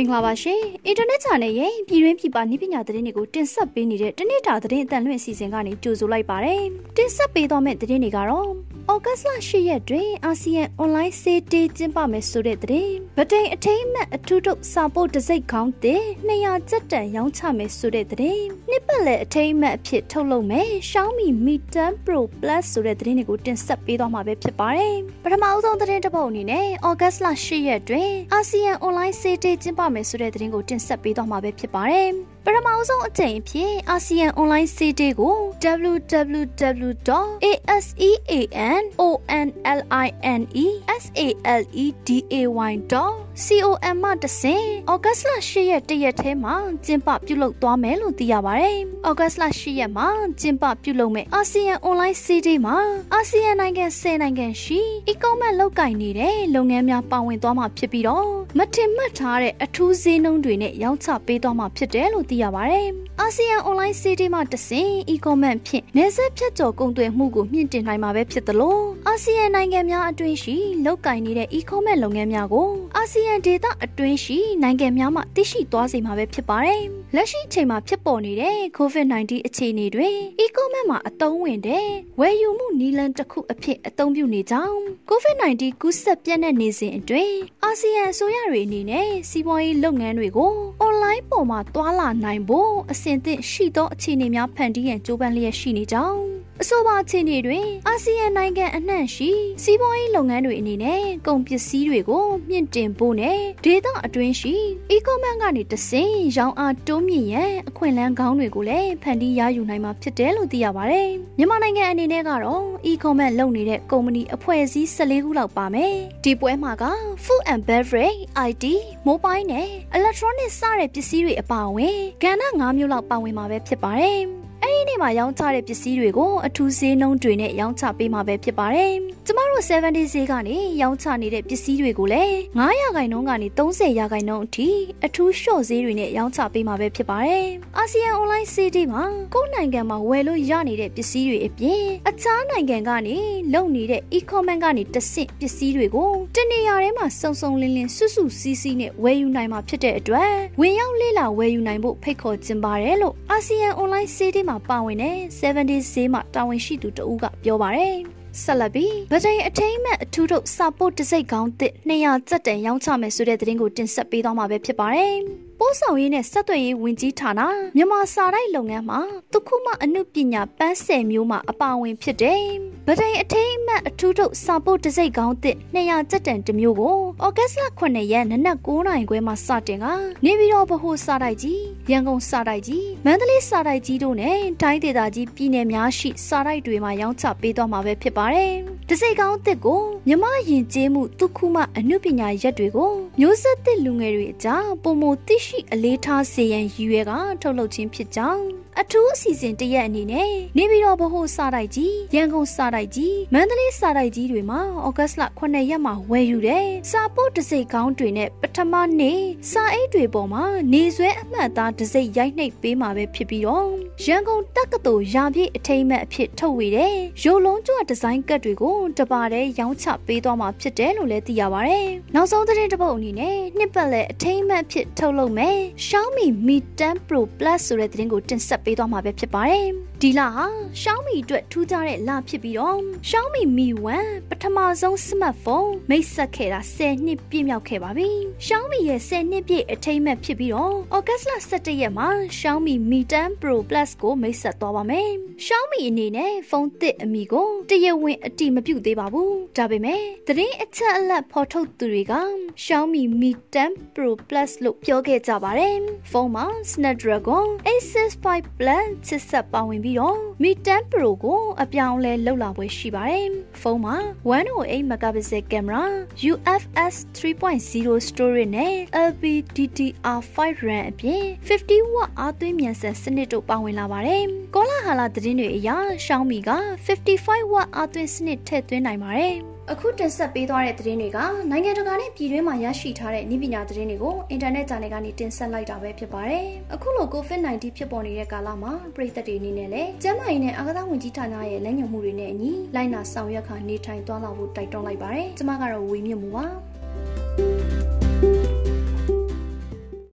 မင်္ဂလာပါရှင်အင်တာနက် channel ရဲ့ပြည်တွင်းပြည်ပနည်းပညာသတင်းတွေကိုတင်ဆက်ပေးနေတဲ့တနေ့တာသတင်းအတန်လွင့်အစီအစဉ်ကနေကြိုဆိုလိုက်ပါတယ်တင်ဆက်ပေးသွားမယ့်သတင်းတွေကတော့ဩဂတ်လ10ရက်တွင်အာဆီယံအွန်လိုင်းစေးတေးကျင်းပမယ်ဆိုတဲ့သတင်း ဗတိန်အထိမ်းအမှတ်အထူးထုတ်စာပို့တစိ့ခေါင်းတင်200ကျပ်တန်ရောင်းချမယ်ဆိုတဲ့သတင်းနှစ်ပတ်လည်အထိမ်းအမှတ်အဖြစ်ထုတ်လုပ်မယ် Xiaomi Mi 10 Pro Plus ဆိုတဲ့သတင်းတွေကိုတင်ဆက်ပေးသွားမှာပဲဖြစ်ပါတယ်ပထမအဆုံးသတင်းတစ်ပုဒ်အနေနဲ့ဩဂတ်လ10ရက်တွင်အာဆီယံအွန်လိုင်းစေးတေးကျင်းပမယ်ဆိုတဲ့သတင်းကိုတင်ဆက်ပေးသွားမှာပဲဖြစ်ပါတယ်ပထမအဆုံးအကြိမ်အဖြစ်အာဆီယံ online city ကို www.aseanonline.saleday.com မှတဆင်ဩဂတ်လ10ရက်တရက်ထဲမှာကျင်းပပြုလုပ်သွားမယ်လို့သိရပါတယ်။ဩဂတ်လ10ရက်မှာကျင်းပပြုလုပ်မယ့်အာဆီယံ online city မှာအာဆီယံနိုင်ငံ10နိုင်ငံရှိ e-commerce လောက်ကင်နေတဲ့လုပ်ငန်းများပါဝင်သွားမှာဖြစ်ပြီးတော့မထင်မှတ်ထားတဲ့အထူးဈေးနှုန်းတွေနဲ့ရောင်းချပေးသွားမှာဖြစ်တယ်လို့သိရပါတယ်။အာဆီယံ online city မှာတဆင် e-commerce ဖြင့်နေဆက်ဖြတ်ကျော်ကုန်သွယ်မှုကိုမြင့်တင်နိုင်မှာပဲဖြစ်သလိုအာဆီယံနိုင်ငံများအတွင်းရှိလောက်ကင်နေတဲ့ e-commerce လုပ်ငန်းများကိုအာဆီယံဒေသအတွင်းရှိနိုင်ငံများမှသိရှိသွားစေမှာပဲဖြစ်ပါတယ်။လက်ရှိအချိန်မှာဖြစ်ပေါ်နေတဲ့ COVID-19 အခြေအနေတွေ e-commerce မှာအသုံးဝင်တဲ့ဝယ်ယူမှုနည်းလမ်းတစ်ခုအဖြစ်အသုံးပြုနေကြောင်း COVID-19 ကူးစက်ပြန့်နှံ့နေစဉ်အတွင်းအာဆီယံအစိုးရတွေအနေနဲ့စီးပွားရေးလုပ်ငန်းတွေကို online ပေါ်မှာတွာလာနိုင်ဖို့အဆင်သင့်ရှိသောအခြေအနေများဖန်တီးရန်ကြိုးပမ်းလျက်ရှိနေကြောင်း အဆိုပါအခြေအနေတွင်အာဆီယံနိုင်ငံအနှံ့ရှိစီးပွားရေးလုပ်ငန်းတွေအနေနဲ့ကုန်ပစ္စည်းတွေကိုမြင့်တင်ဖို့နဲ့ဒေသအတွင်းရှိ e-commerce ကနေတဆင့်ရောင်းအားတိုးမြင့်ရန်အခွင့်အလမ်းကောင်းတွေကိုလည်းဖန်တီးရယူနိုင်မှာဖြစ်တယ်လို့သိရပါတယ်။မြန်မာနိုင်ငံအနေနဲ့ကတော့ e-commerce လုပ်နေတဲ့ကုမ္ပဏီအဖွဲ့အစည်း14ခုလောက်ပါမယ်။ဒီပွဲမှာက food and beverage, IT, mobile နဲ့ electronic စတဲ့ပစ္စည်းတွေအပါအဝင်ကဏ္ဍ၅မျိုးလောက်ပါဝင်မှာပဲဖြစ်ပါတယ်။ အဲ့ဒီနေ့မှာရောင်းချတဲ့ပစ္စည်းတွေကိုအထူးဈေးနှုန်းတွေနဲ့ရောင်းချပေးမှာပဲဖြစ်ပါတယ်။ကျမတို့70ဈေးကနေရောင်းချနေတဲ့ပစ္စည်းတွေကိုလည်း900ရာခိုင်နှုန်းကနေ30ရာခိုင်နှုန်းအထိအထူးလျှော့ဈေးတွေနဲ့ရောင်းချပေးမှာပဲဖြစ်ပါတယ်။အာဆီယံ online city မှာကိုယ့်နိုင်ငံမှာဝယ်လို့ရနေတဲ့ပစ္စည်းတွေအပြင်အခြားနိုင်ငံကနေလုပ်နေတဲ့ e-commerce ကနေတဆင့်ပစ္စည်းတွေကိုတနေရာထဲမှာစုံစုံလင်းလင်းစွစွစီးစီးနဲ့ဝယ်ယူနိုင်မှာဖြစ်တဲ့အတွက်ဝင်ရောက်လေ့လာဝယ်ယူနိုင်ဖို့ဖိတ်ခေါ်ခြင်းပါတယ်လို့အာဆီယံ online city မှာပါဝင်တဲ့70ဈေးမှာတာဝန်ရှိသူတဦးကပြောပါတယ်ဆက်လက်ပြီးဗတိန်အထိမ်းမဲ့အထူးထုတ်စာပုတ်တစိ့ကောင်းတစ်200ကျပ်တန်ရောင်းချမယ်ဆိုတဲ့သတင်းကိုတင်ဆက်ပေးသွားမှာပဲဖြစ်ပါတယ် ပို့ဆောင်ရေးနဲ့ဆက်သွယ်ရေးဝန်ကြီးဌာနမြန်မာစာတိုက်လုပ်ငန်းမှာတခုမှအမှုပညာပန်းဆယ်မျိုးမှာအပါဝင်ဖြစ်တယ်။ဗဒိန်အထိမ်းအမှတ်အထူးထုတ်စာပုတ်တစိ့ကောင်းတစ်200ကျပ်တန်တစ်မျိုးကိုဩဂတ်လ9ရက်နနက်9နာရီခွဲမှာစတင်ကနေပြည်တော်ဗဟိုစာတိုက်ကြီးရန်ကုန်စာတိုက်ကြီးမန္တလေးစာတိုက်ကြီးတို့နဲ့တိုင်းဒေသကြီးပြည်နယ်များရှိစာတိုက်တွေမှာရောင်းချပေးသွားမှာပဲဖြစ်ပါတယ်။တစိ့ကောင်းတစ်ကိုမြမယဉ်ကျေးမှုတခုမှအမှုပညာရက်တွေကိုမျိုးဆက်သစ်လူငယ်တွေအကြားပုံမသိရှိအလေးထားစေရန်ရည်ရွယ်ကထုတ်လုပ်ခြင်းဖြစ်ကြောင်း အထူးအစီအစဉ်တရက်အနေနဲ့နေပြည်တော်ဗဟိုစာတိုက်ကြီးရန်ကုန်စာတိုက်ကြီးမန္တလေးစာတိုက်ကြီးတွေမှာဩဂတ်လ9ရက်မှာဝယ်ယူတဲ့စာပို့တစိ့ကောင်းတွေနဲ့ပထမနေ့စာအိတ်တွေပေါ်မှာနေဆွဲအမှတ်သားတစိ့ရိုက်နှိပ်ပေးမှာပဲဖြစ်ပြီးတော့ရန်ကုန်တက္ကသိုလ်ရာပြည့်အထိမ်းအမှတ်အဖြစ်ထုတ်ဝေတဲ့ရုပ်လုံးကျွဒီဇိုင်းကတ်တွေကိုတပါတဲ့ရောင်းချပေးသွားမှာဖြစ်တယ်လို့လည်းသိရပါဗျ။နောက်ဆုံးသတင်းတစ်ပုဒ်အနေနဲ့နှစ်ပတ်လည်အထိမ်းအမှတ်ဖြစ်ထုတ်လုပ်မယ် Xiaomi Mi 10 Pro Plus ဆိုတဲ့သတင်းကိုတင်ဆက်ပေးသွားမှာပဲဖြစ်ပါတယ်။ဒီလဟာ Xiaomi အတွက်ထူးခြားတဲ့လဖြစ်ပြီးတော့ Xiaomi Mi 1ပထမဆုံး smartphone မိတ်ဆက်ခဲ့တာ10နှစ်ပြည့်မြောက်ခဲ့ပါပြီ။ Xiaomi ရဲ့10နှစ်ပြည့်အထိမ်းအမှတ်ဖြစ်ပြီးတော့ August 17ရက်မှာ Xiaomi Mi 10 Pro Plus ကိုမိတ်ဆက်သွားပါမယ်။ Xiaomi အနေနဲ့ဖုန်းသစ်အမည်ကိုတရားဝင်အတိမပြုသေးပါဘူး။ဒါပေမဲ့သတင်းအချက်အလက်ဖော်ထုတ်သူတွေက Xiaomi Mi 10 Pro Plus လို့ပြောခဲ့ကြပါတယ်။ဖုန်းမှာ Snapdragon 865 Plus ချစ်ဆက်ပါဝင်ပြီးတော့ Mi 10 Pro ကိုအပြောင်းလဲလောက်လာပွဲရှိပါတယ်။ဖုန်းမှာ108 megapixel camera, UFS 3.0 storage နဲ့ LPDDR5 RAM အပြင်50 watt အားသွင်းမြန်ဆန်စနစ်တို့ပါဝင်လာပါတယ်။ကောလာဟာလာသတင်းတွေအရ Xiaomi က55 watt အားသွင်းစနစ်ထည့်သွင်းနိုင်ပါတယ်။ အခုတင်ဆက်ပေးသွားတဲ့သတင်းတွေကနိုင်ငံတကာနဲ့ပြည်တွင်းမှာရရှိထားတဲ့နည်းပညာသတင်းတွေကိုအင်တာနက် channel ကနေတင်ဆက်လိုက်တာပဲဖြစ်ပါတယ်။အခုလို COVID-19 ဖြစ်ပေါ်နေတဲ့ကာလမှာပြည်သက်တွေအနေနဲ့လည်းကျန်းမာရေးနဲ့အာကစားဝန်ကြီးဌာနရဲ့လက်ညှိုးမှုတွေနဲ့အညီလိုက်နာဆောင်ရွက်ခါနေထိုင်သွားလာဖို့တိုက်တွန်းလိုက်ပါတယ်။ကျွန်မကတော့ဝေမြင့်မှုပါ။